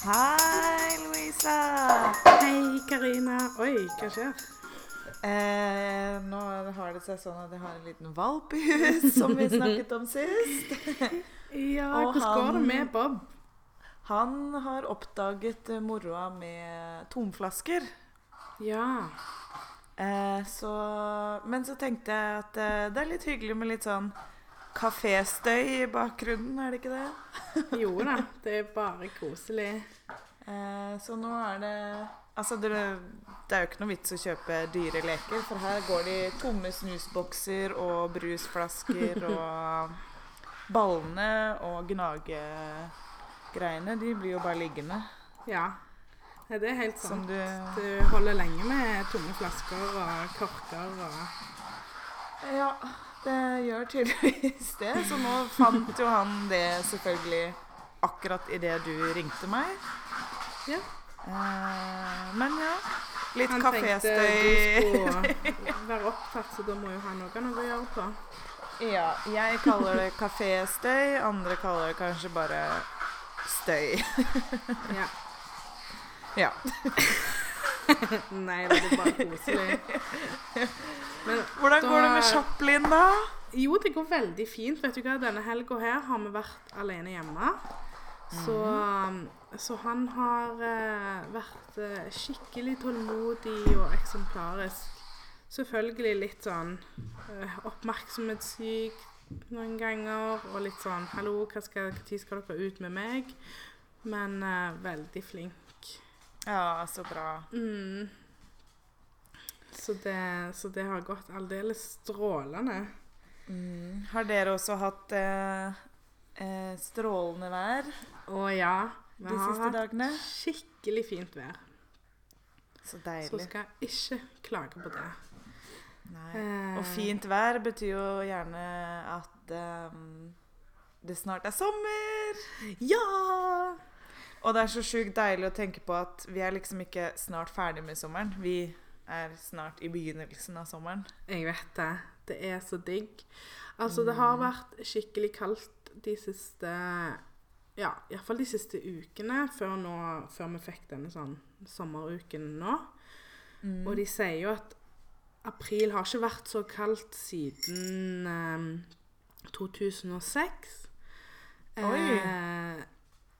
Hei, Louisa. Hei, Karina. Oi, hva skjer? Eh, nå har det seg sånn at jeg har en liten valp i hus, som vi snakket om sist. Ja, Og hvordan går det med Bob? Han har oppdaget moroa med tomflasker. Ja. Eh, så, men så tenkte jeg at eh, det er litt hyggelig med litt sånn kaféstøy i bakgrunnen, er det ikke det? Jo da, det er bare koselig. Eh, så nå er det Altså, det, det er jo ikke noe vits å kjøpe dyre leker, for her går de tomme snusbokser og brusflasker og Ballene og gnagegreiene, de blir jo bare liggende. Ja. Det er helt Som sant. du Du holder lenge med tomme flasker og korker og Ja, det gjør tydeligvis det. Så nå fant jo han det selvfølgelig akkurat idet du ringte meg. Ja. Eh, men ja. Litt Han tenkte du skulle være opptatt, så da må jo han òg ha noe å gjøre på. Ja, jeg kaller det kaféstøy, andre kaller det kanskje bare støy. Ja. Ja. Nei, det er bare koselig. Men Hvordan går det med Chaplin, da? Jo, det går veldig fint. Vet du hva, Denne helga her har vi vært alene hjemme. Så, mm. så han har eh, vært eh, skikkelig tålmodig og eksemplarisk. Selvfølgelig litt sånn eh, oppmerksomhetssyk noen ganger. Og litt sånn 'Hallo, hva skal, skal dere ut med meg?' Men eh, veldig flink. Ja, så bra. Mm. Så, det, så det har gått aldeles strålende. Mm. Har dere også hatt eh, eh, strålende vær Å ja. Vi de har hatt dagene? skikkelig fint vær. Så deilig. Så skal jeg ikke klage på det. Eh, Og fint vær betyr jo gjerne at ehm, det snart er sommer. Ja! Og det er så sjukt deilig å tenke på at vi er liksom ikke snart ferdig med sommeren. Vi er snart i begynnelsen av sommeren. Jeg vet det. Det er så digg. Altså, det har Mm. vært skikkelig kaldt de siste Ja, iallfall de siste ukene før, nå, før vi fikk denne sånn sommeruken nå. Mm. Og de sier jo at april har ikke vært så kaldt siden eh, 2006. Oi. Eh,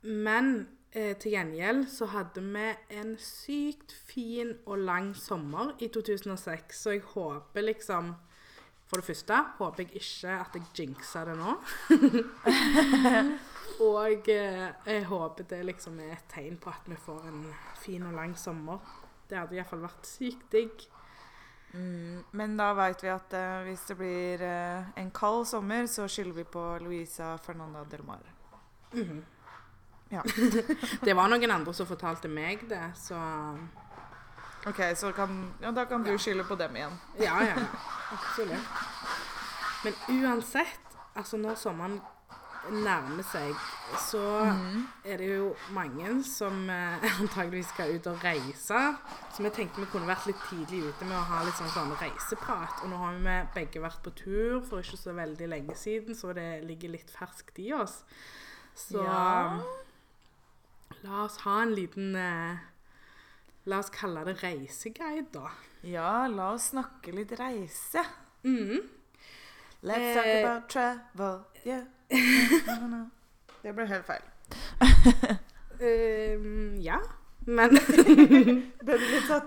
men eh, til gjengjeld så hadde vi en sykt fin og lang sommer i 2006, så jeg håper liksom For det første håper jeg ikke at jeg jinxa det nå. og eh, jeg håper det liksom er et tegn på at vi får en fin og lang sommer. Det hadde iallfall vært sykt digg. Mm, men da veit vi at eh, hvis det blir eh, en kald sommer, så skylder vi på Luisa Fernanda del Mar. Mhm. Ja. det var noen andre som fortalte meg det, så OK, så kan, ja, da kan du skylde på dem igjen. Ja, ja. Absolutt. Men uansett, altså når sommeren nærmer seg, så Mm. er det jo mange som eh, antageligvis skal ut og reise. Så vi tenkte vi kunne vært litt tidlig ute med å ha litt sånn, sånn reiseprat. Og nå har vi begge vært på tur for ikke så veldig lenge siden, så det ligger litt ferskt i oss. Så Ja. La oss ha en liten eh, La oss kalle det reiseguide, da. Ja, la oss snakke litt reise. Mm. Let's talk Eh. about travel, yeah. Det ble helt feil. um, ja. Men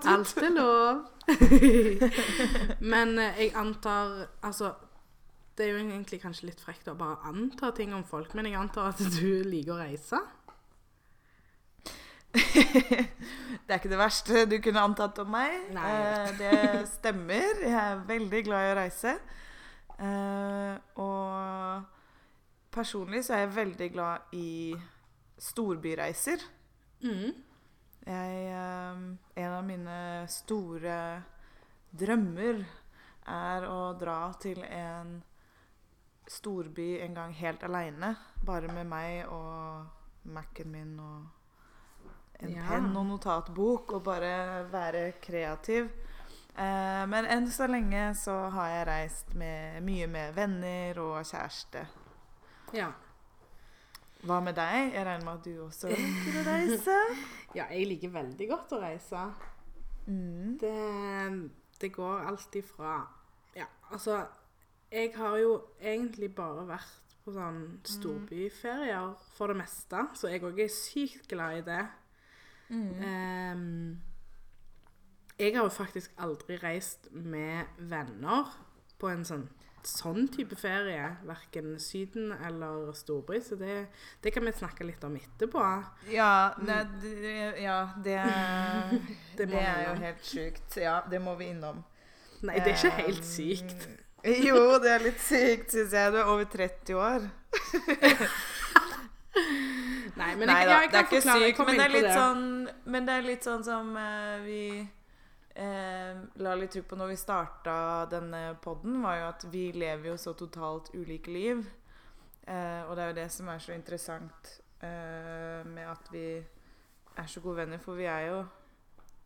alt er lov. Men eh, jeg antar Altså, det er jo egentlig kanskje litt frekt å bare anta ting om folk, men jeg antar at du liker å reise? Det er ikke det verste du kunne antatt om meg. Eh, det stemmer. Jeg er veldig glad i å reise. Eh, og personlig så er jeg veldig glad i storbyreiser. Mm. Jeg, eh, en av mine store drømmer er å dra til en storby en gang helt aleine. Bare med meg og Mac-en min og en Ja. penn og notatbok, og bare være kreativ. Eh, men enn så lenge så har jeg reist med, mye med venner og kjæreste. Ja. Hva med deg? Jeg regner med at du også liker å reise? Ja, jeg liker veldig godt å reise. Mm. Det, det går alltid fra Ja, altså Jeg har jo egentlig bare vært på sånn storbyferier for det meste, så jeg òg er sykt glad i det. Mm. Um, jeg har jo faktisk aldri reist med venner på en sånn, sånn type ferie. Verken Syden eller storby, så det, det kan vi snakke litt om etterpå. Ja, det, det, ja, det, Det det, er jo helt sjukt. Ja, det må vi innom. Nei, det er ikke helt Um, sykt. Jo, det er litt sykt, syns jeg. Du er over 30 år. Nei, men Nei da, jeg, jeg det er ikke forklare. Men det er litt det. sånn Men det er litt sånn som uh, vi eh, la litt trykk på når vi starta denne podden, var jo at vi lever jo så totalt ulike liv. Eh, og det er jo det som er så interessant eh, med at vi er så gode venner, for vi er jo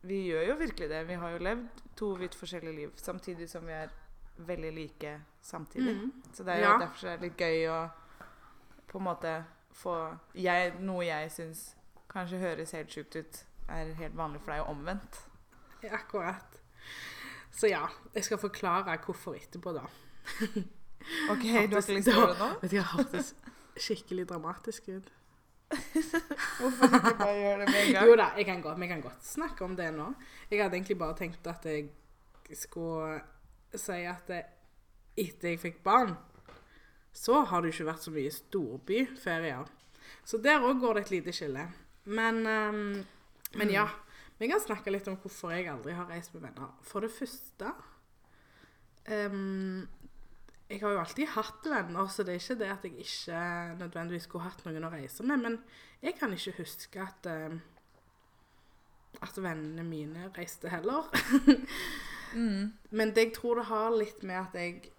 Vi gjør jo virkelig det. Vi har jo levd to vidt forskjellige liv, samtidig som vi er veldig like samtidig. Mm. Så det er jo Ja. derfor det er litt gøy å på en måte få jeg, Noe jeg syns kanskje høres helt sjukt ut, er helt vanlig for deg, og omvendt. Akkurat. Så ja, jeg skal forklare hvorfor etterpå, da. OK, du har ikke lyst til å gjøre det nå? Vet du, Det hørtes skikkelig dramatisk ut. Hvorfor ikke bare gjøre det med en gang? Jo da, jeg kan godt, vi kan godt snakke om det nå. Jeg hadde egentlig bare tenkt at jeg skulle si at det, etter jeg fikk barn, så har det jo ikke vært så mye storbyferier. Så der òg går det et lite skille. Men, um, men ja. Vi kan snakke litt om hvorfor jeg aldri har reist med venner. For det første um, Jeg har jo alltid hatt venner, så det er ikke det at jeg ikke nødvendigvis skulle hatt noen å reise med. Men jeg kan ikke huske at uh, at vennene mine reiste heller. Mm. Men det jeg tror det har litt med at jeg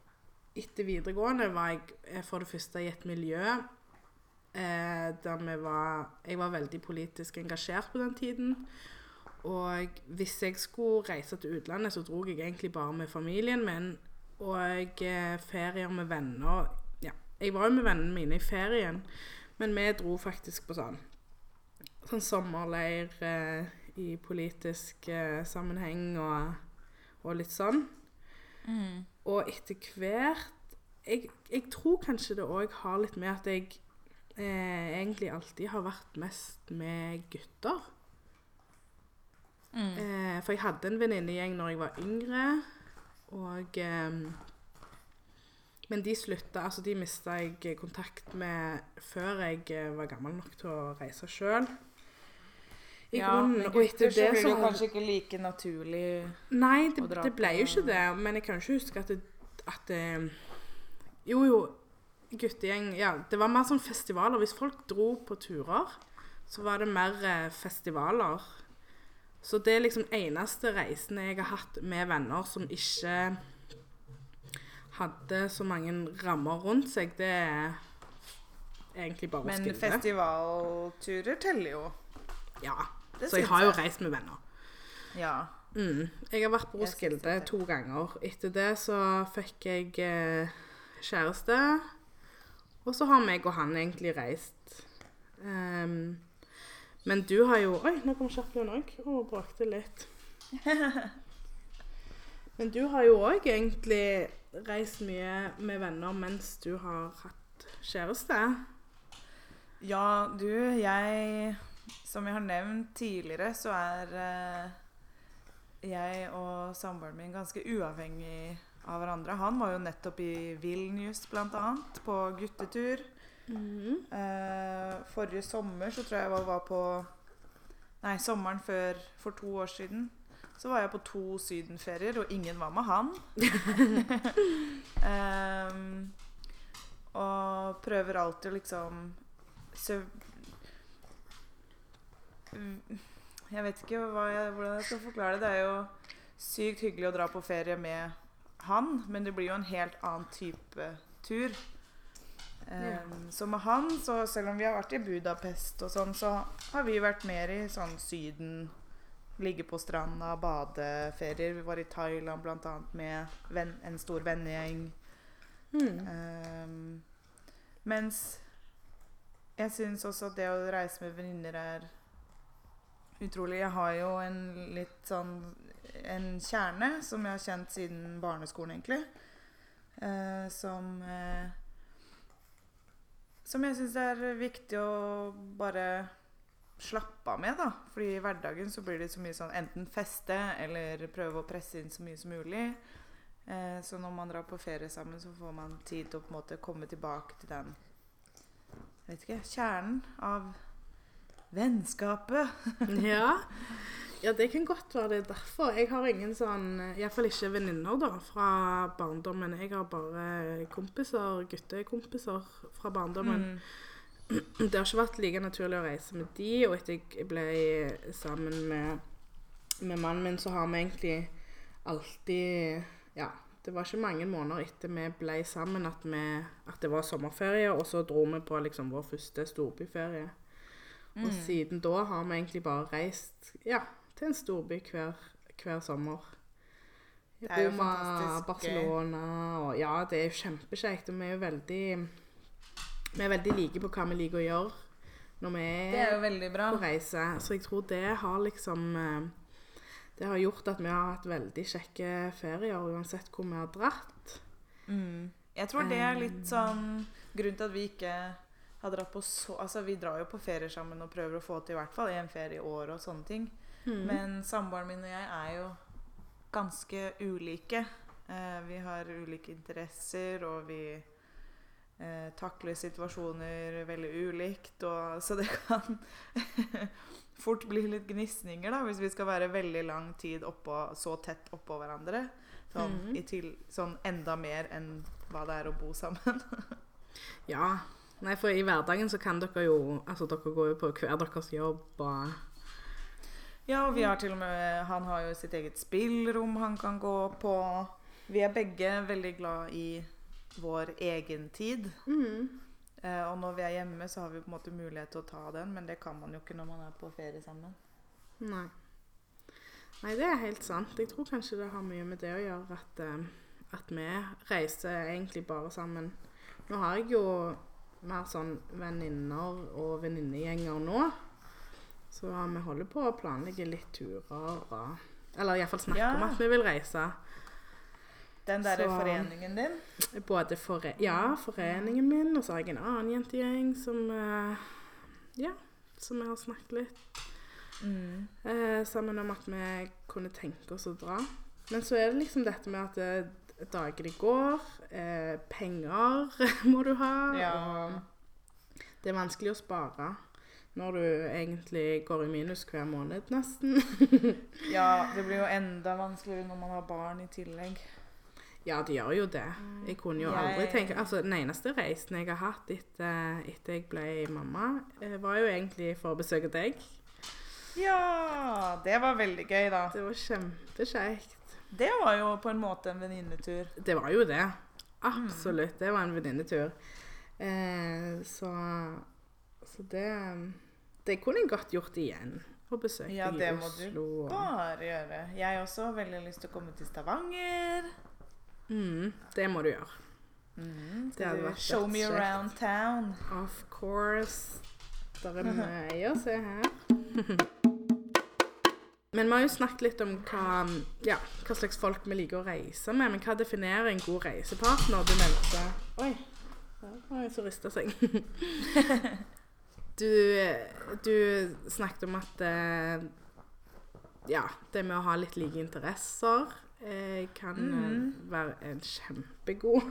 etter videregående var jeg eh, for det første i et miljø eh, der vi var Jeg var veldig politisk engasjert på den tiden. Og hvis jeg skulle reise til utlandet, så dro jeg egentlig bare med familien min. Og eh, ferier med venner Ja, jeg var jo med vennene mine i ferien, men vi dro faktisk på sånn sånn sommerleir eh, i politisk eh, sammenheng og, og litt sånn. Mm. Og etter hvert jeg, jeg tror kanskje det òg har litt med at jeg eh, egentlig alltid har vært mest med gutter. Mm. Eh, for jeg hadde en venninnegjeng når jeg var yngre, og eh, Men de slutta Altså, de mista jeg kontakt med før jeg eh, var gammel nok til å reise sjøl. I Ja, grunnen. Og etter det så har kanskje ikke like naturlig Nei, det, å det ble jo ikke det. Men jeg kan ikke huske at det, at det Jo, jo. Guttegjeng Ja, det var mer sånn festivaler. Hvis folk dro på turer, så var det mer eh, festivaler. Så det er liksom eneste reisene jeg har hatt med venner som ikke hadde så mange rammer rundt seg, det er egentlig bare Men Skilde. festivalturer teller jo. Ja. Det Så jeg har jo reist med venner. Ja. Mm. Jeg har vært på Roskilde to ganger. Etter det så fikk jeg eh, kjæreste. Og så har meg og han egentlig reist. Um, men du har jo Oi, nå kom Chaplin òg og brakte litt. Men du har jo òg egentlig reist mye med venner mens du har hatt kjæreste. Ja, du, jeg Som jeg har nevnt tidligere, så er eh, jeg og samboeren min ganske uavhengig av hverandre. Han var jo nettopp i Vilnius, annet, på guttetur. Eh, forrige sommer så tror jeg jeg var på Nei, sommeren før for to år siden. Så var jeg på to sydenferier, og ingen var med han. Ehm, og prøver alltid å liksom Jeg vet ikke jeg, hvordan jeg skal forklare det. Det er jo sykt hyggelig å dra på ferie med han, men det blir jo en helt annen type tur. Ehm, Så med han, så selv om vi har vært i Budapest og sånn, så har vi vært mer i sånn Syden. Ligge på stranda, badeferier. Vi var i Thailand bl.a. med venn, en stor vennegjeng. Mm. Um, mens jeg syns også at det å reise med venninner er utrolig. Jeg har jo en litt sånn En kjerne som jeg har kjent siden barneskolen, egentlig. Eh, som eh, Som jeg syns er viktig å bare slappe av med, da. Fordi i hverdagen så blir det så mye sånn enten feste eller prøve å presse inn så mye som mulig. Eh, så når man drar på ferie sammen, så får man tid til å på en måte komme tilbake til den vet ikke, kjernen av vennskapet. Ja. ja, det kan godt være det er derfor. Jeg har ingen sånn Iallfall ikke venninner da, fra barndommen. Jeg har bare kompiser, guttekompiser fra barndommen. Mm. Det har ikke vært like naturlig å reise med de, og etter jeg ble sammen med, med mannen min, så har vi egentlig alltid Ja, det var ikke mange måneder etter vi ble sammen at, vi, at det var sommerferie, og så dro vi på liksom vår første storbyferie. Og Mm. siden da har vi egentlig bare reist ja, til en storby hver, hver sommer. Det er jo Roma, fantastisk. Barcelona og Ja, det er jo kjempekjekt. Og vi er jo veldig Vi er veldig like på hva vi liker å gjøre når vi er, er på reise. Så jeg tror det har liksom eh, Det har gjort at vi har hatt veldig kjekke ferier uansett hvor vi har dratt. Mm. Jeg tror det er Eh. litt sånn grunnen til at vi ikke har dratt på så Altså, vi drar jo på ferier sammen og prøver å få til i hvert fall én ferie i året og sånne ting. Mm. Men samboeren min og jeg er jo ganske ulike. Eh, vi har ulike interesser, og vi eh, takler situasjoner veldig ulikt. Og, så det kan fort bli litt gnisninger da, hvis vi skal være veldig lang tid oppå, så tett oppå hverandre. Sånn, mm. i til, sånn enda mer enn hva det er å bo sammen. Ja. Nei, for i hverdagen så kan dere jo Altså, dere går jo på hver deres jobb og Ja, og vi har til og med Han har jo sitt eget spillrom han kan gå på. Vi er begge veldig glad i vår egen tid. mm. Eh, og når vi er hjemme, så har vi på en måte mulighet til å ta den, men det kan man jo ikke når man er på ferie sammen. Nei. Nei, det er helt sant. Jeg tror kanskje det har mye med det å gjøre at, eh, at vi reiser egentlig bare sammen. Nå har jeg jo mer sånn venninner og venninnegjenger nå. Så vi holder på å planlegge litt turer og Eller iallfall snakke Ja. om at vi vil reise. Den derre foreningen din. Både fore ja, foreningen min, og så har jeg en annen jentegjeng som eh, Ja, som vi har snakket litt Mm. eh, sammen om at vi kunne tenke oss å dra. Men så er det liksom dette med at eh, dagene går, eh, penger må du ha, Ja. og det er vanskelig å spare når du egentlig går i minus hver måned, nesten. ja, det blir jo enda vanskeligere når man har barn i tillegg. Ja, det gjør jo det. Jeg kunne jo aldri tenke Altså, Den eneste reisen jeg har hatt etter, etter jeg ble mamma, eh, var jo egentlig for å besøke deg. Ja! Det var veldig gøy, da. Det var kjempekjekt. Det var jo på en måte en venninnetur. Det var jo det. Absolutt. Det var en venninnetur. Eh, så så det, det kunne jeg godt gjort igjen. Å besøke Ja, deg det må du Oslo. og- Bare gjøre. Jeg også har veldig lyst til å komme til Stavanger. Mm, det må du gjøre. Mm, Det hadde vært show me around town. Of course. Der er mye å se her. Men vi har jo snakket litt om hva, ja, hva slags folk vi liker å reise med. Men hva definerer en god reisepartner? Du nevnte Oi, der var en som rista seg. Du, du snakket om at eh, Ja, det med å ha litt like interesser eh, kan Mhm. være en kjempegod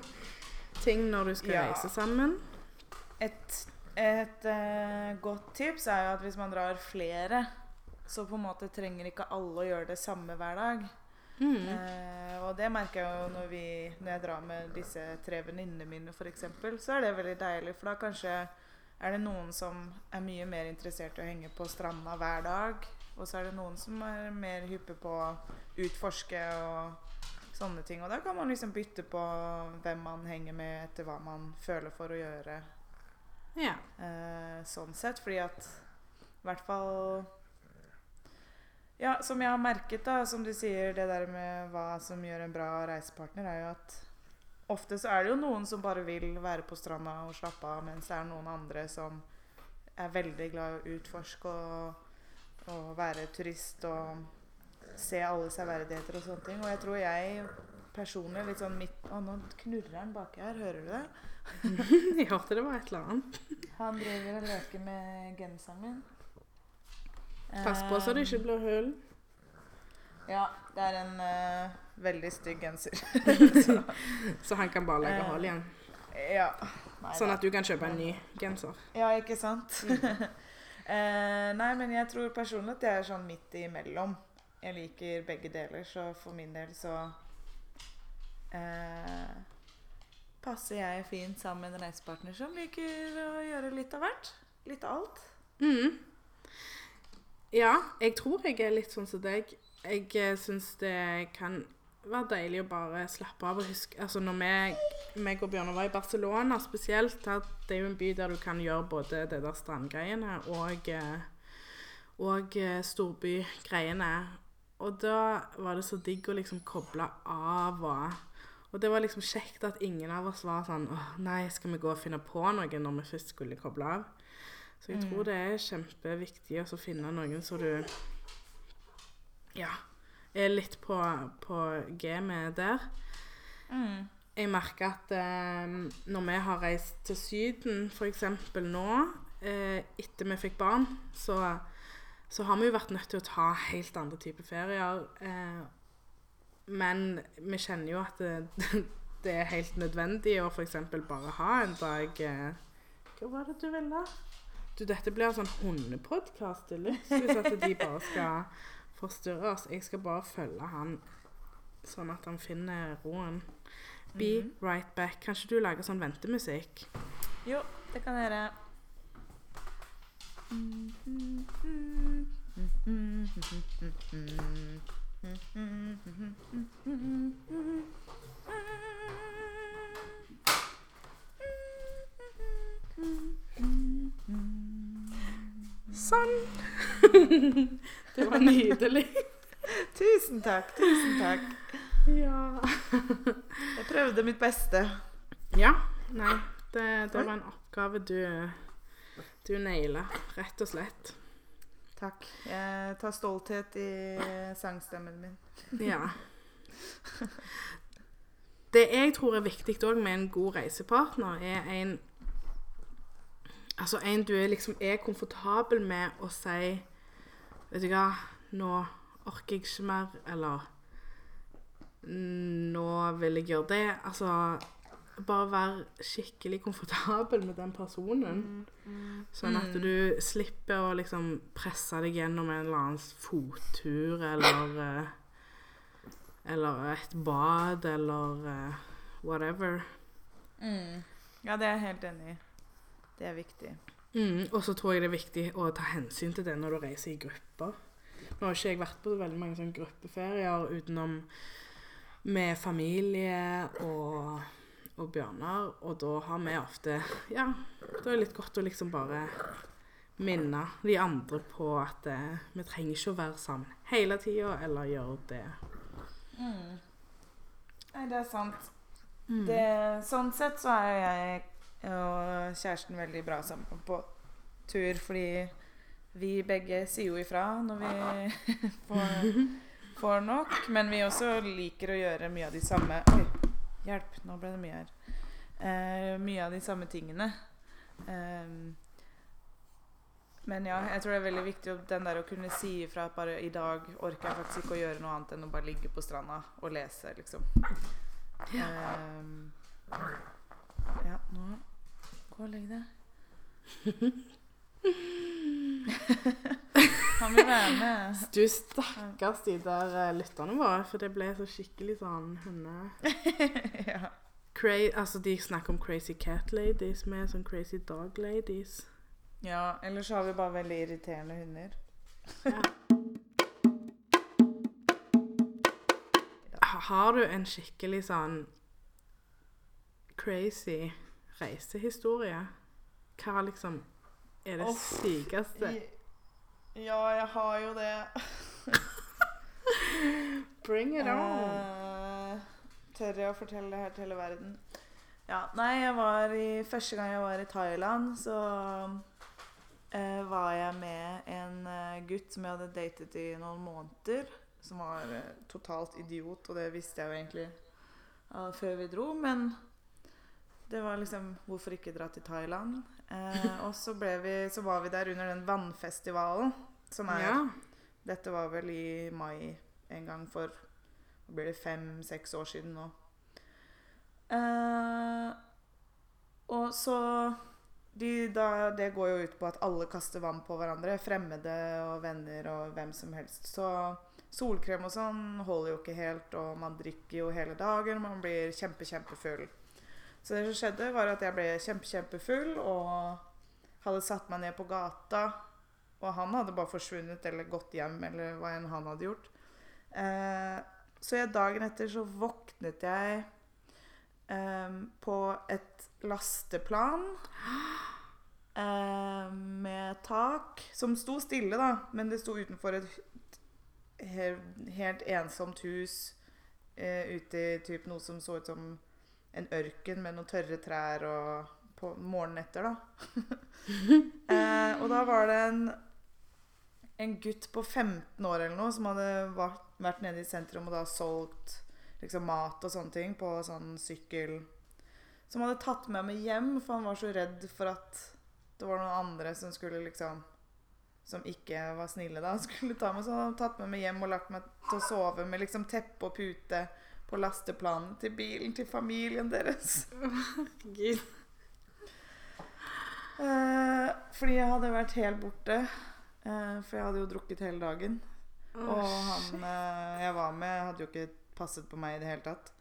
ting når du skal Ja. reise sammen. Et, et uh, godt tips er jo at hvis man drar flere, så på en måte trenger ikke alle å gjøre det samme hver dag. Mm. Eh, og det merker jeg jo når, vi, når jeg drar med disse tre venninnene mine f.eks. Så er det veldig deilig, for da kanskje er det noen som er mye mer interessert i å henge på stranda hver dag. Og så er det noen som er mer hyppe på å utforske og sånne ting. Og da kan man liksom bytte på hvem man henger med etter hva man føler for å gjøre. Ja. Eh, sånn sett, fordi at i hvert fall Ja, som jeg har merket, da, som du sier, det der med hva som gjør en bra reisepartner, er jo at ofte så er det jo noen som bare vil være på stranda og slappe av, mens det er noen andre som er veldig glad i å utforske og, og være turist og se alle severdigheter og sånne ting. Og jeg tror jeg personlig litt sånn midt Å, nå knurrer han baki her. Hører du det? Jeg hørte det var et eller annet. Han driver og leker med genseren min. Pass på så det ikke blir hull. Ja, det er en uh, veldig stygg genser. Så han kan bare legge Eh, hull igjen. ja. Nei, Sånn at du kan kjøpe en ny genser. Ja, ikke sant? uh, nei, men jeg tror personlig at jeg er sånn midt imellom. Jeg liker begge deler, så for min del så eh, passer jeg fint sammen med en reisepartner som liker å gjøre litt av hvert. Litt av alt. Mm. Ja, jeg tror jeg er litt sånn som deg. Jeg uh, syns det kan være deilig å bare slappe av og huske Altså når vi, meg og Bjørnar var i Barcelona spesielt, det er jo en by der du kan gjøre både det der strandgreiene og, eh, og eh, storbygreiene. Og da var det så digg å liksom koble av og Og det var liksom kjekt at ingen av oss var sånn Åh, nei, skal vi gå og finne på noe når vi først skulle koble av? Så jeg tror det er kjempeviktig å finne noen som du Ja, er litt på, på gamet der. Jeg merker at eh, når vi har reist til Syden, f.eks. nå, eh, etter vi fikk barn, så, så har vi jo vært nødt til å ta helt andre typer ferier. Eh, men vi kjenner jo at det, det er helt nødvendig å f.eks. bare ha en dag eh, Hva var det du ville? Du, dette blir en sånn hundepodkast deluxe hvis at de bare skal forstyrre oss. Jeg skal bare følge han sånn at han finner roen. Be right back. Kan ikke du lage sånn ventemusikk? Jo, det kan jeg gjøre. Sånn. det var nydelig. Tusen takk, tusen takk. Ja. Jeg prøvde mitt beste. ja. Nei, det, det var en oppgave du du naila, rett og slett. Takk. Jeg tar stolthet i sangstemmen min. Ja. Det jeg tror er viktig òg med en god reisepartner, er en Altså en du er liksom er komfortabel med å si Vet du hva, nå orker jeg ikke mer, eller Nå vil jeg gjøre det. Altså bare være skikkelig komfortabel med den personen. Sånn at du slipper å liksom presse deg gjennom en eller annen fottur eller eh, Eller et bad eller whatever. whatever. Ja, det er jeg helt enig i. Det er viktig. Mm, og så tror jeg det er viktig å ta hensyn til det når du reiser i grupper. Nå har ikke jeg vært på veldig mange sånne gruppeferier utenom med familie og, og Bjørnar, og da har vi ofte Ja, da er det litt godt å liksom bare minne de andre på at eh, vi trenger ikke å være sammen hele tida eller gjøre det. Nei, det er sant. Det, sånn sett så er jeg og kjæresten veldig bra sammen på tur, fordi vi begge sier jo ifra når vi får, får nok. Men vi også liker å gjøre mye av de samme Oi, hjelp, nå ble det mye her. Eh, mye av de samme tingene. Eh, men ja, jeg tror det er veldig viktig den der å kunne si ifra at bare i dag orker jeg faktisk ikke å gjøre noe annet enn å bare ligge på stranda og lese, liksom. Ehm, ja, nå Gå og legg deg. Han vil være med. Du stakkars de der eh, lytterne våre, for det ble så skikkelig sånn hunde... ja. Cra altså, de snakker om crazy cat ladies med sånn crazy dog ladies. ja, ellers så har vi bare veldig irriterende hunder. ja. Har du en skikkelig sånn crazy reisehistorie? Hva liksom er det Uff. sykeste? Ja, jeg har jo det. Bring it on! Uh, tør jeg å fortelle det her til hele verden? Ja, nei, jeg var i Første gang jeg var i Thailand, så uh, var jeg med en uh, gutt som jeg hadde datet i noen måneder. Som var totalt idiot, og det visste jeg jo egentlig før vi dro. Men det var liksom Hvorfor ikke dra til Thailand? Eh, og så, vi, så var vi der under den vannfestivalen som er Ja. Dette var vel i mai en gang for Nå blir det fem-seks år siden nå. Eh, og så de, da, Det går jo ut på at alle kaster vann på hverandre. Fremmede og venner og hvem som helst. Så solkrem og sånn holder jo ikke helt, og man drikker jo hele dagen. Man blir kjempe, kjempefull. Så det som skjedde, var at jeg ble kjempe, kjempefull og hadde satt meg ned på gata. Og han hadde bare forsvunnet eller gått hjem, eller hva enn han hadde gjort. Eh, så jeg, dagen etter så våknet jeg eh, på et lasteplan eh, med tak som sto stille, da. Men det sto utenfor et he- helt ensomt hus eh, ute i typ noe som så ut som en ørken med noen tørre trær og på morgenen etter, da. eh, og da var det en en gutt på 15 år eller noe som hadde vært, vært nede i sentrum og da solgt liksom mat og sånne ting på sånn sykkel. Som hadde tatt med meg hjem, for han var så redd for at det var noen andre som skulle liksom Som ikke var snille, da. Skulle ta meg, så han hadde tatt med meg hjem og lagt meg til å sove med liksom teppe og pute på lasteplanen til bilen til familien deres. Gud. Eh, fordi jeg hadde vært helt borte. Eh, for jeg hadde jo drukket hele dagen. Og han eh, jeg var med, hadde jo ikke passet på meg i det hele tatt.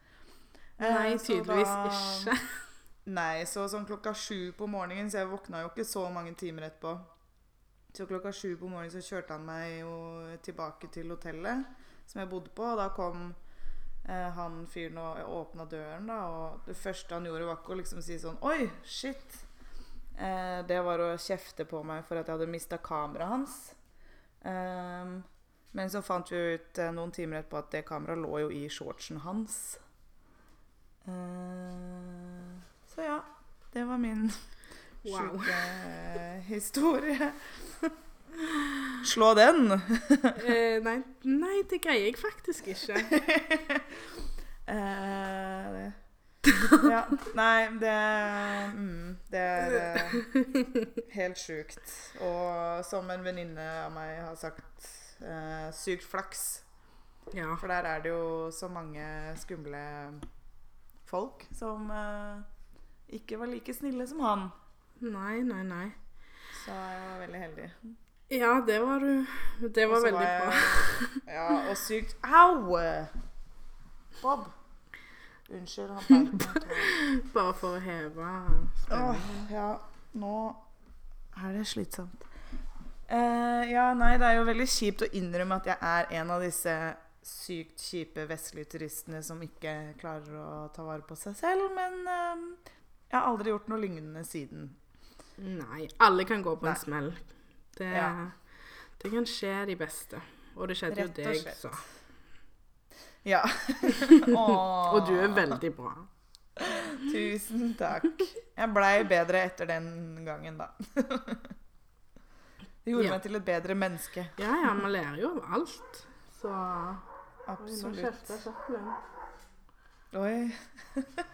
Eh, Nei, tydeligvis ikke. Nei, så sånn klokka sju på morgenen, så jeg våkna jo ikke så mange timer etterpå. Så klokka sju på morgenen så kjørte han meg jo tilbake til hotellet som jeg bodde på, og da kom eh, han fyren åpna døren, da, og det første han gjorde, var ikke å liksom si sånn Oi, shit! Eh, det var å kjefte på meg for at jeg hadde mista kameraet hans. Eh, men så fant vi ut eh, noen timer etterpå at det kameraet lå jo i shortsen hans. Eh, så ja. Det var min Wow. sjuke historie. Slå den! Eh, nei, nei, det greier jeg faktisk ikke. Eh, det. Ja. Nei, det mm, Det er eh, helt sjukt. Og som en venninne av meg har sagt, eh, sykt flaks. Ja. For der er det jo så mange skumle folk som eh, ikke var like snille som han. Nei, nei, nei. Så jeg var veldig heldig. Ja, det var. Det var veldig jeg- bra. Ja, og sykt Au! Bob. Unnskyld. Han. Bare for å heve stemningen. ja, nå er det slitsomt. Uh, ja, nei, det er jo veldig kjipt å innrømme at jeg er en av disse sykt kjipe vestlige turistene som ikke klarer å ta vare på seg selv, men uh, jeg har aldri gjort noe lignende siden. Nei, alle kan gå på Nei. en smell. Det, Ja. det kan skje de beste. Og det skjedde jo Rett og deg, så. Ja. Og du er veldig bra. Tusen takk. Jeg blei bedre etter den gangen, da. Det gjorde Ja. meg til et bedre menneske. Ja, ja, man lærer jo av alt. Så Oi, Absolutt. Chaplin. Oi.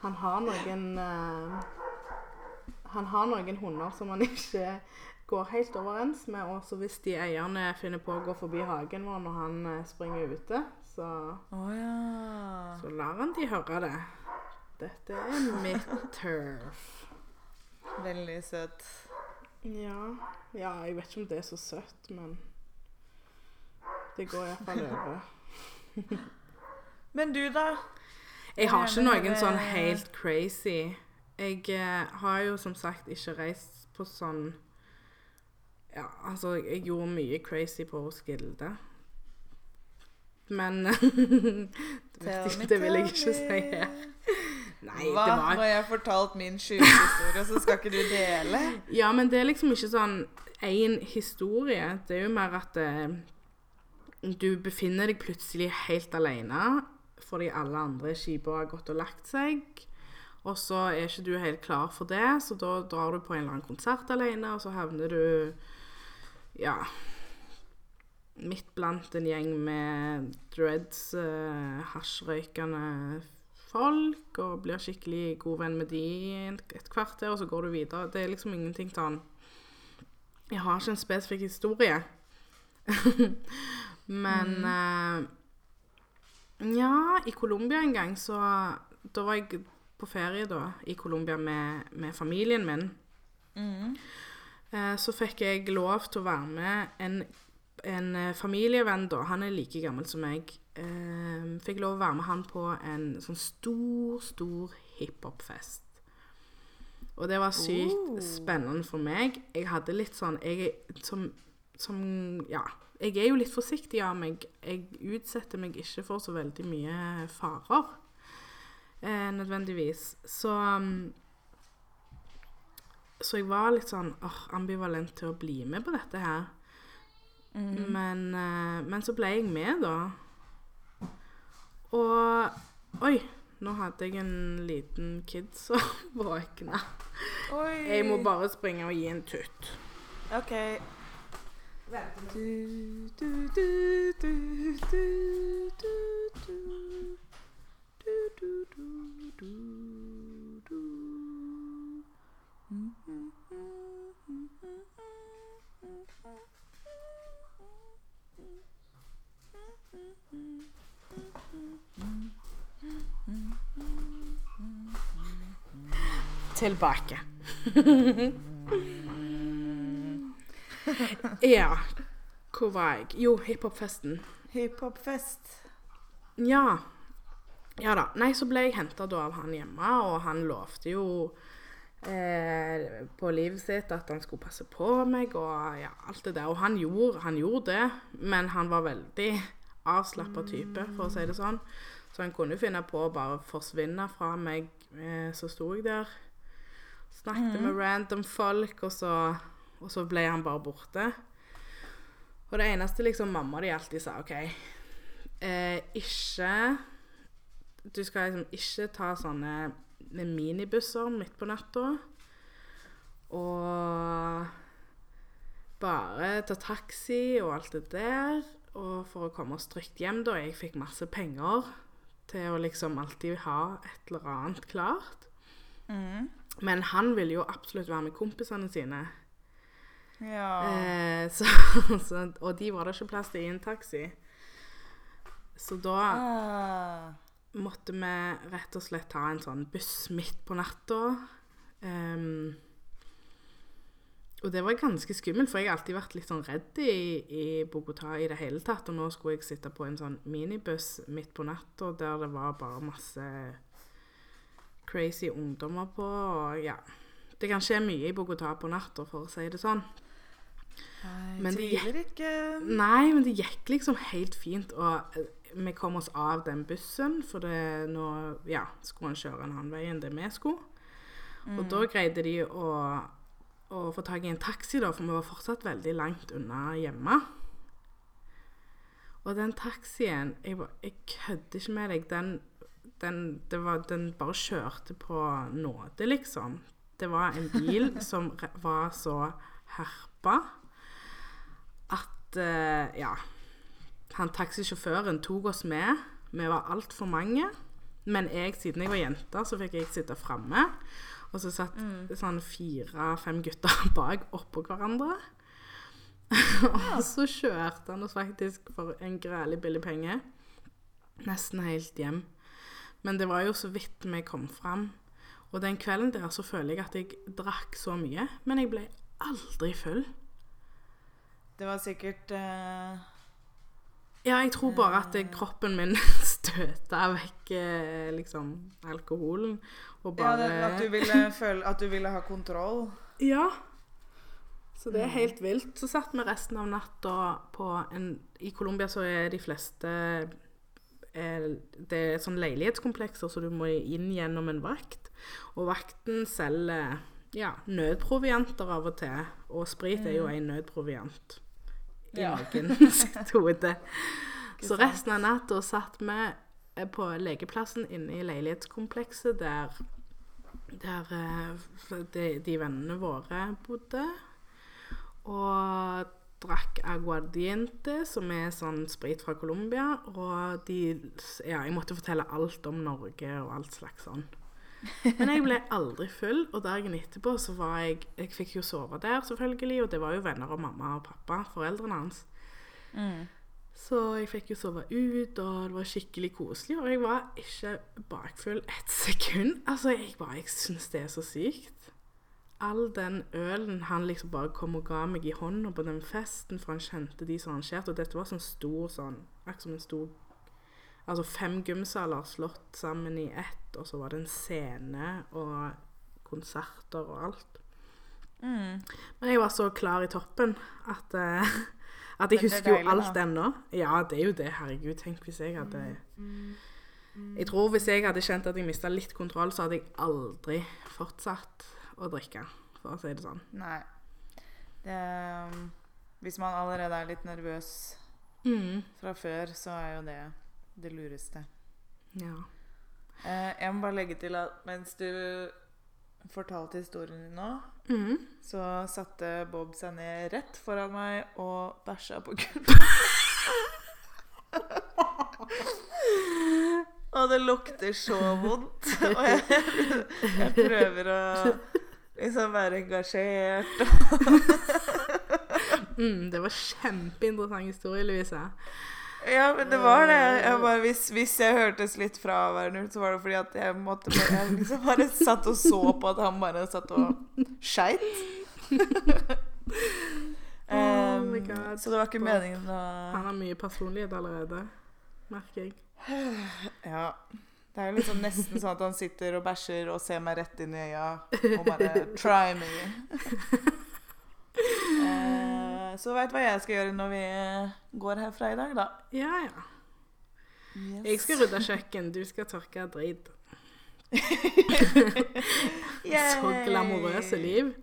Han har noen uh, Han har noen hunder som han ikke går helt overens med. også hvis de eierne finner på å gå forbi hagen vår når han eh, springer ute, så, oh, ja. så lar han de høre det. Dette er mitt turf. Veldig søt. Ja. ja, jeg vet ikke om det er så søtt, men det går iallfall over. Men du, da? Jeg har ikke noen sånn helt crazy. Jeg eh, har jo som sagt ikke reist på sånn Ja, altså, jeg gjorde mye crazy på Roskilde. Men det, vet ikke- det vil jeg ikke si her. Nei, Hva? det var Når jeg har fortalt min sjukehistorie, så skal ikke du dele? Ja, men det er liksom ikke sånn én historie. Det er jo mer at eh, du befinner deg plutselig helt alene fordi alle andre skipene har gått og lagt seg. Og så er ikke du helt klar for det, så da drar du på en eller annen konsert alene, og så havner du Ja Midt blant en gjeng med dreads, uh, hasjrøykende folk, og blir skikkelig god venn med de et kvarter, og så går du videre. Det er liksom ingenting sånn Jeg har ikke en spesifikk historie. Men eh, Ja, i Colombia en gang, så Da var jeg på ferie da, i Colombia med, med familien min. Mm. Eh, så fikk jeg lov til å være med en, en eh, familievenn, da. Han er like gammel som meg. Eh, fikk lov å være med han på en sånn stor, stor hiphop-fest. Og det var sykt Oh. spennende for meg. Jeg hadde litt sånn Jeg som, som Ja. Jeg er jo litt forsiktig av meg. Jeg utsetter meg ikke for så veldig mye farer. Eh, nødvendigvis. Så um, så jeg var litt sånn oh, ambivalent til å bli med på dette her. Mm. Men, eh, men så ble jeg med, da. Og Oi, nå hadde jeg en liten kid som våkna. Jeg må bare springe og gi en tutt. OK. Du, du, du, du, du. Tilbake. ja. Hvor var jeg? Jo, hiphopfesten. Hiphopfest. Ja. Ja da. Nei, så ble jeg henta av han hjemme, og han lovte jo eh, på livet sitt at han skulle passe på meg og ja, alt det der. Og han gjorde, han gjorde det, men han var veldig avslappa type, for å si det sånn. Så han kunne finne på å bare forsvinne fra meg. Eh, så sto jeg der, snakket med random folk, og så, og så ble han bare borte. Og det eneste liksom mamma de alltid sa, OK eh, Ikke Du skal liksom ikke ta sånne med minibusser midt på natta. Og bare ta taxi og alt det der. Og for å komme oss trygt hjem, da. Jeg fikk masse penger til å liksom alltid ha et eller annet klart. Mm. Men han ville jo absolutt være med kompisene sine. Ja. Eh, så, så, og de var det ikke plass til i en taxi. Så da Ah. måtte vi rett og slett ta en sånn buss midt på natta. Um, og det var ganske skummelt, for jeg har alltid vært litt sånn redd i, i Bogotá i det hele tatt. Og nå skulle jeg sitte på en sånn minibuss midt på natta der det var bare masse crazy ungdommer på. Og ja Det kan skje mye i Bogotá på natta, for å si det sånn. Nei, Men det gikk, ikke. Nei, men det gikk liksom helt fint. Og eh, vi kom oss av den bussen, for det nå ja, skulle han kjøre en annen vei enn det vi skulle. Og da greide de å, å få tak i en taxi, da, for vi var fortsatt veldig langt unna hjemme. Og den taxien Jeg, jeg kødder ikke med deg. Den, den, det var, den bare kjørte på nåde, liksom. Det var en bil som var så herpa at uh, Ja. Han taxisjåføren tok oss med. Vi var altfor mange. Men jeg, siden jeg var jente, så fikk jeg sitte framme. Og så satt sånn fire-fem gutter bak oppå hverandre. og så kjørte han oss faktisk for en grælig billig penge. Nesten helt hjem. Men det var jo så vidt vi kom fram. Og den kvelden der så føler jeg at jeg drakk så mye, men jeg ble aldri full. Det var sikkert uh, Ja, jeg tror bare at eh, kroppen min støta vekk eh, liksom alkoholen. Og ja, bare det, At du ville føle At du ville ha kontroll. Ja. Så det er helt vilt. Så satt vi resten av natta på en I Colombia så er de fleste Det er sånn leilighetskomplekser, så du må inn gjennom en vakt. Og vakten selger ja, nødprovianter av og til. Og sprit er jo en nødproviant i Ja. noen sitt hode. Så resten av natta satt vi eh, på legeplassen inne i leilighetskomplekset der, der eh, de, de vennene våre bodde. Og drakk aguardiente, som er sånn sprit fra Colombia. Og de Ja, jeg måtte fortelle alt om Norge og alt slags sånn. Men jeg ble aldri full, og dagen etterpå så var jeg Jeg fikk jo sove der, selvfølgelig, og det var jo venner av mamma og pappa, foreldrene hans. Mm. Så jeg fikk jo sove ut, og det var skikkelig koselig. Og jeg var ikke bakfull et sekund. Altså, jeg bare Jeg syns det er så sykt. All den ølen han liksom bare kom og ga meg i hånda på den festen, for han kjente de som arrangerte. Og dette var sånn stor sånn Akkurat som en stor Altså fem gymsaler slått sammen i ett, og så var det en scene og konserter og alt. Mm. Men jeg var så klar i toppen at, uh, at jeg husker deilig, jo alt ennå. Ja, det er jo det. Herregud, tenk hvis jeg hadde Jeg tror hvis jeg hadde kjent at jeg mista litt kontroll, så hadde jeg aldri fortsatt å drikke, for å si det sånn. Nei. Det, um, hvis man allerede er litt nervøs Mm. fra før, så er jo det det lureste. Ja. Eh, jeg må bare legge til at mens du fortalte historien din nå, Mm. så satte Bob seg ned rett foran meg og bæsja på gulvet. og det lukter så vondt. Og jeg, jeg prøver å liksom være engasjert. Mm, det var kjempeinteressant historie, Louise. Ja, men det var det. Jeg bare, hvis, hvis jeg hørtes litt fraværende ut, så var det fordi at jeg måtte bare Jeg liksom bare satt og så på at han bare satt og skeit. Um, oh så det var ikke meningen å Han har mye personlighet allerede, merker jeg. Ja. Det er jo liksom nesten sånn at han sitter og bæsjer og ser meg rett inn i øya og bare Try me. Eh, så veit hva jeg skal gjøre når vi går herfra i dag, da. Ja, ja. Yes. Jeg skal rydde kjøkken, du skal tørke dritt. Så glamorøse liv.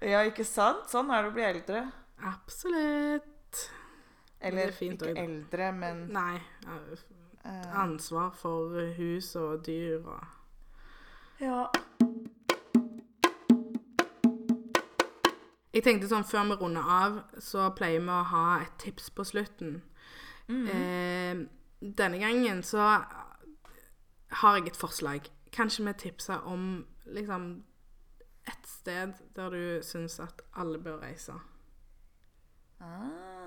Ja, ikke sant? Sånn er det å bli eldre. Absolutt. Eller er fint ikke også, eldre, men Nei. Eh, Ansvar for hus og dyr og Ja. Jeg tenkte sånn før vi runder av, så pleier vi å ha et tips på slutten. Mm. Eh, denne gangen så har jeg et forslag. Kanskje vi tipser om liksom et sted der du syns at alle bør reise. Ah,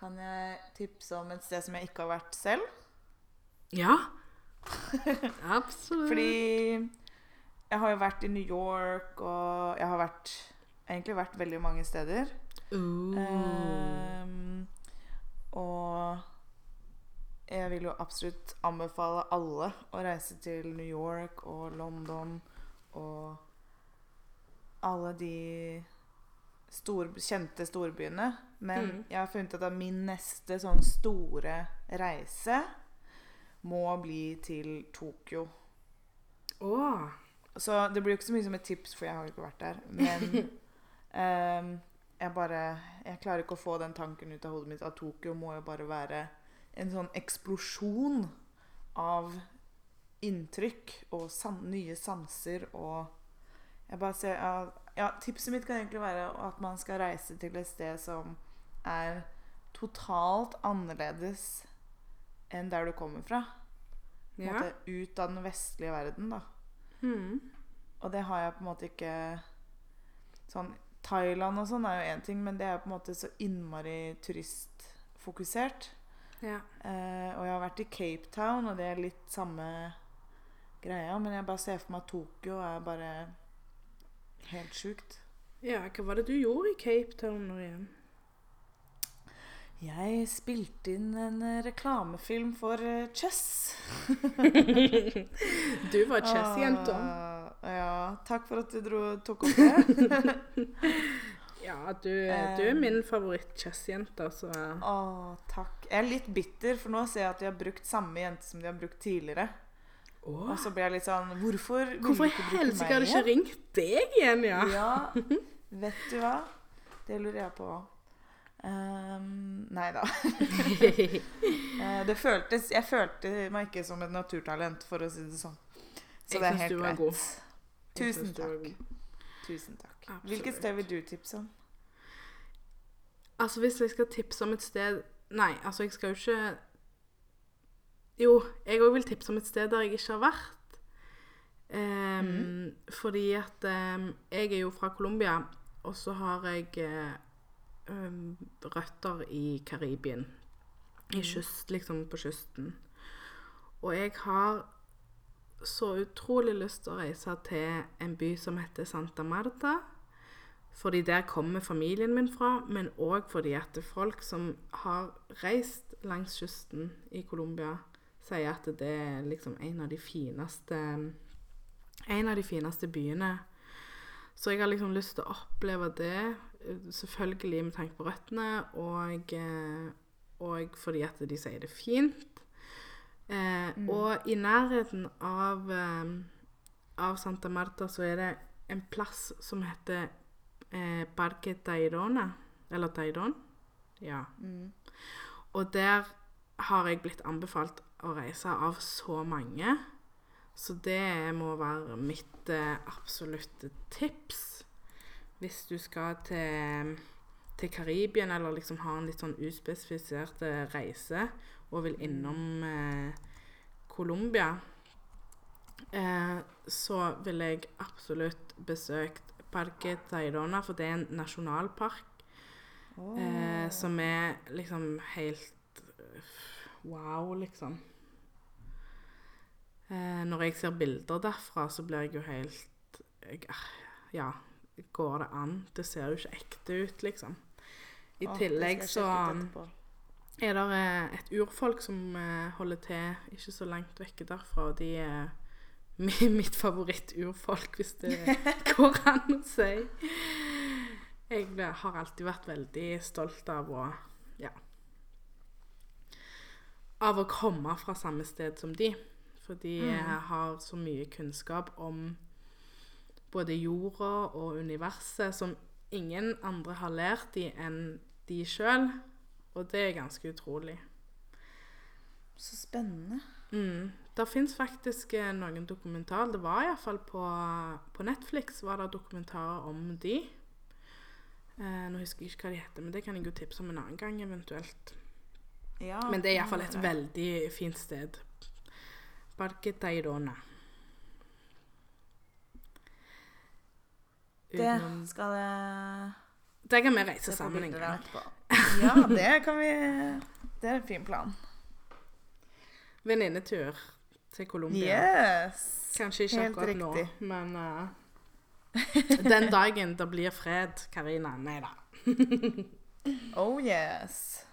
Kan jeg tipse om et sted som jeg ikke har vært selv? Ja. Absolutt. Fordi jeg har jo vært i New York, og jeg har vært, egentlig vært veldig mange steder. Ehm, og jeg vil jo absolutt anbefale alle å reise til New York og London og alle de stor, kjente storbyene. Men Mm. jeg har funnet ut at min neste sånn store reise må bli til Tokyo. Oh. Så det blir jo ikke så mye som et tips, for jeg har jo ikke vært der. Men um, jeg bare Jeg klarer ikke å få den tanken ut av hodet mitt at Tokyo må jo bare være en sånn eksplosjon av inntrykk og san nye sanser og Jeg bare ser ja, ja, tipset mitt kan egentlig være at man skal reise til et sted som er totalt annerledes enn der du kommer fra. På en Ja. måte ut av den vestlige verden, da. Mm. Og det har jeg på en måte ikke Sånn Thailand og sånn er jo én ting, men det er på en måte så innmari turistfokusert. Ja. Eh, og jeg har vært i Cape Town, og det er litt samme greia. Men jeg bare ser for meg at Tokyo er bare helt sjukt. ja, hva var det du gjorde i Cape Town nå igjen? Jeg spilte inn en eh, reklamefilm for eh, Chess. Du var Chess-jenta. Ah, ja, takk for at du dro, tok opp det. Ja, du, du er min favoritt-Chess-jente, så Å, takk. Jeg er litt bitter, for nå ser jeg at de har brukt samme jente som de har brukt tidligere. Og så ble jeg litt sånn Hvorfor Hvorfor du i helsike har de ikke ringt deg igjen, ja? Ja, vet du hva? Det lurer jeg på. Um, nei da. Eh, det føltes Jeg følte meg ikke som et naturtalent, for å si det sånn. Så Jeg det er helt greit. Tusen du takk. Tusen takk. Absolutt. Hvilket sted vil du tipse om? Altså, hvis jeg skal tipse om et sted Nei, altså, jeg skal jo ikke Jo, jeg òg vil tipse om et sted der jeg ikke har vært. Ehm, Fordi at um, jeg er jo fra Colombia, og så har jeg ehm, røtter i Karibien. I kyst, liksom på kysten. Og jeg har så utrolig lyst til å reise til en by som heter Santa Marta. Fordi der kommer familien min fra, men òg fordi at folk som har reist langs kysten i Colombia, sier at det er liksom en av de fineste En av de fineste byene. Så jeg har liksom lyst til å oppleve det, selvfølgelig med tanke på røttene, og, eh, og fordi at de sier det er fint. Eh, Og i nærheten av, eh, av Santa Marta så er det en plass som heter eh, Parque Tayrona. Eller Tayron. Ja. Og der har jeg blitt anbefalt å reise av så mange. Så det må være mitt eh, absolutte tips hvis du skal til, til Karibien, eller liksom har en litt sånn uspesifisert eh, reise og vil innom eh, Colombia, eh, så ville jeg absolutt besøkt Parque Tayrona, for det er en nasjonalpark eh, som er liksom helt wow, liksom. Eh, når jeg ser bilder derfra, så blir jeg jo helt jeg, ah, Ja, går det an? Det ser jo ikke ekte ut, liksom. I Åh, tillegg så etterpå. er det eh, et urfolk som eh, holder til ikke så langt vekke derfra, og de er mitt favoritt-urfolk, hvis det går an å si. Jeg har alltid vært veldig stolt av å ja, av å komme fra samme sted som de. Fordi jeg har så mye kunnskap om både jorda og universet som ingen andre har lært de enn de sjøl. Og det er ganske utrolig. Så spennende. Mm. Det fins faktisk eh, noen dokumentarer. Det var iallfall på, på Netflix var det dokumentarer om de. Eh, nå husker jeg ikke hva de heter, men det kan jeg jo tipse om en annen gang eventuelt. Ja, Men det er iallfall et veldig fint sted. Parque Tayrona. Det skal jeg Det kan vi reise sammen en gang. Ja, det kan vi Det er en fin plan. Venninnetur til Colombia. Yes! Kanskje ikke Helt akkurat nå, men uh, den dagen det blir fred, Karina. Nei da. Oh yes.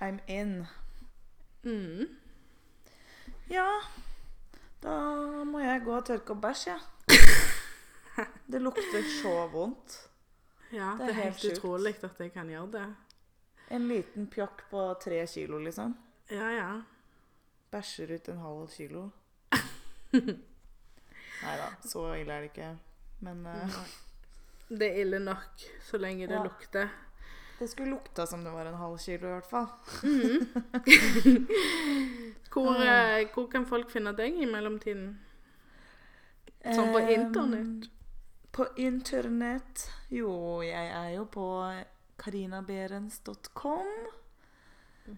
I'm in. Mm. Ja, da må jeg gå og tørke opp bæsj, jeg. Det lukter så vondt. Ja, Det det er er helt helt utrolig at jeg kan gjøre det. En liten pjokk på tre kilo, liksom. Ja, ja. Bæsjer ut en halv kilo. Nei da, så ille er det ikke. Men uh... Det er ille nok så lenge det Ja. lukter. Det skulle lukta som det var en halv kilo, i hvert fall. Hvor, eh, hvor kan folk finne deg i mellomtiden? Sånn på internett? internett? På internett Jo, jeg er jo på karinaberens.com.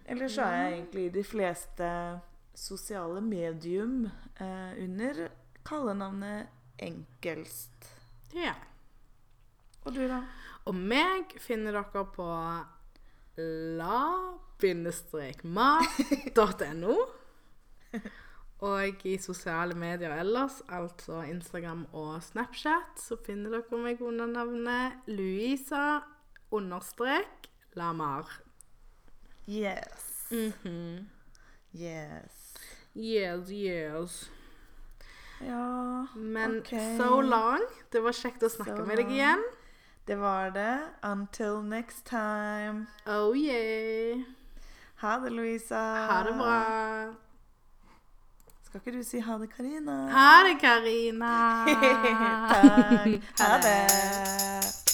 Eller så er jeg egentlig i de fleste sosiale medium eh, under kallenavnet Enkelst. Ja. Og du, da? Og meg finner dere på la-mat.no. Og i sosiale medier ellers, altså Instagram og Snapchat, så finner dere meg under navnet Louisa understrek Lamar. Yes. Mhm. Yes. Yes, yes. Ja, Men okay. so long. Det var kjekt å snakke So med deg igjen. Det var det. Until next time. Oh yeah. Ha det, Louisa. Ha det bra. Skal ikke du si ha det, Karina? Ha det, Karina. Takk. Ha det.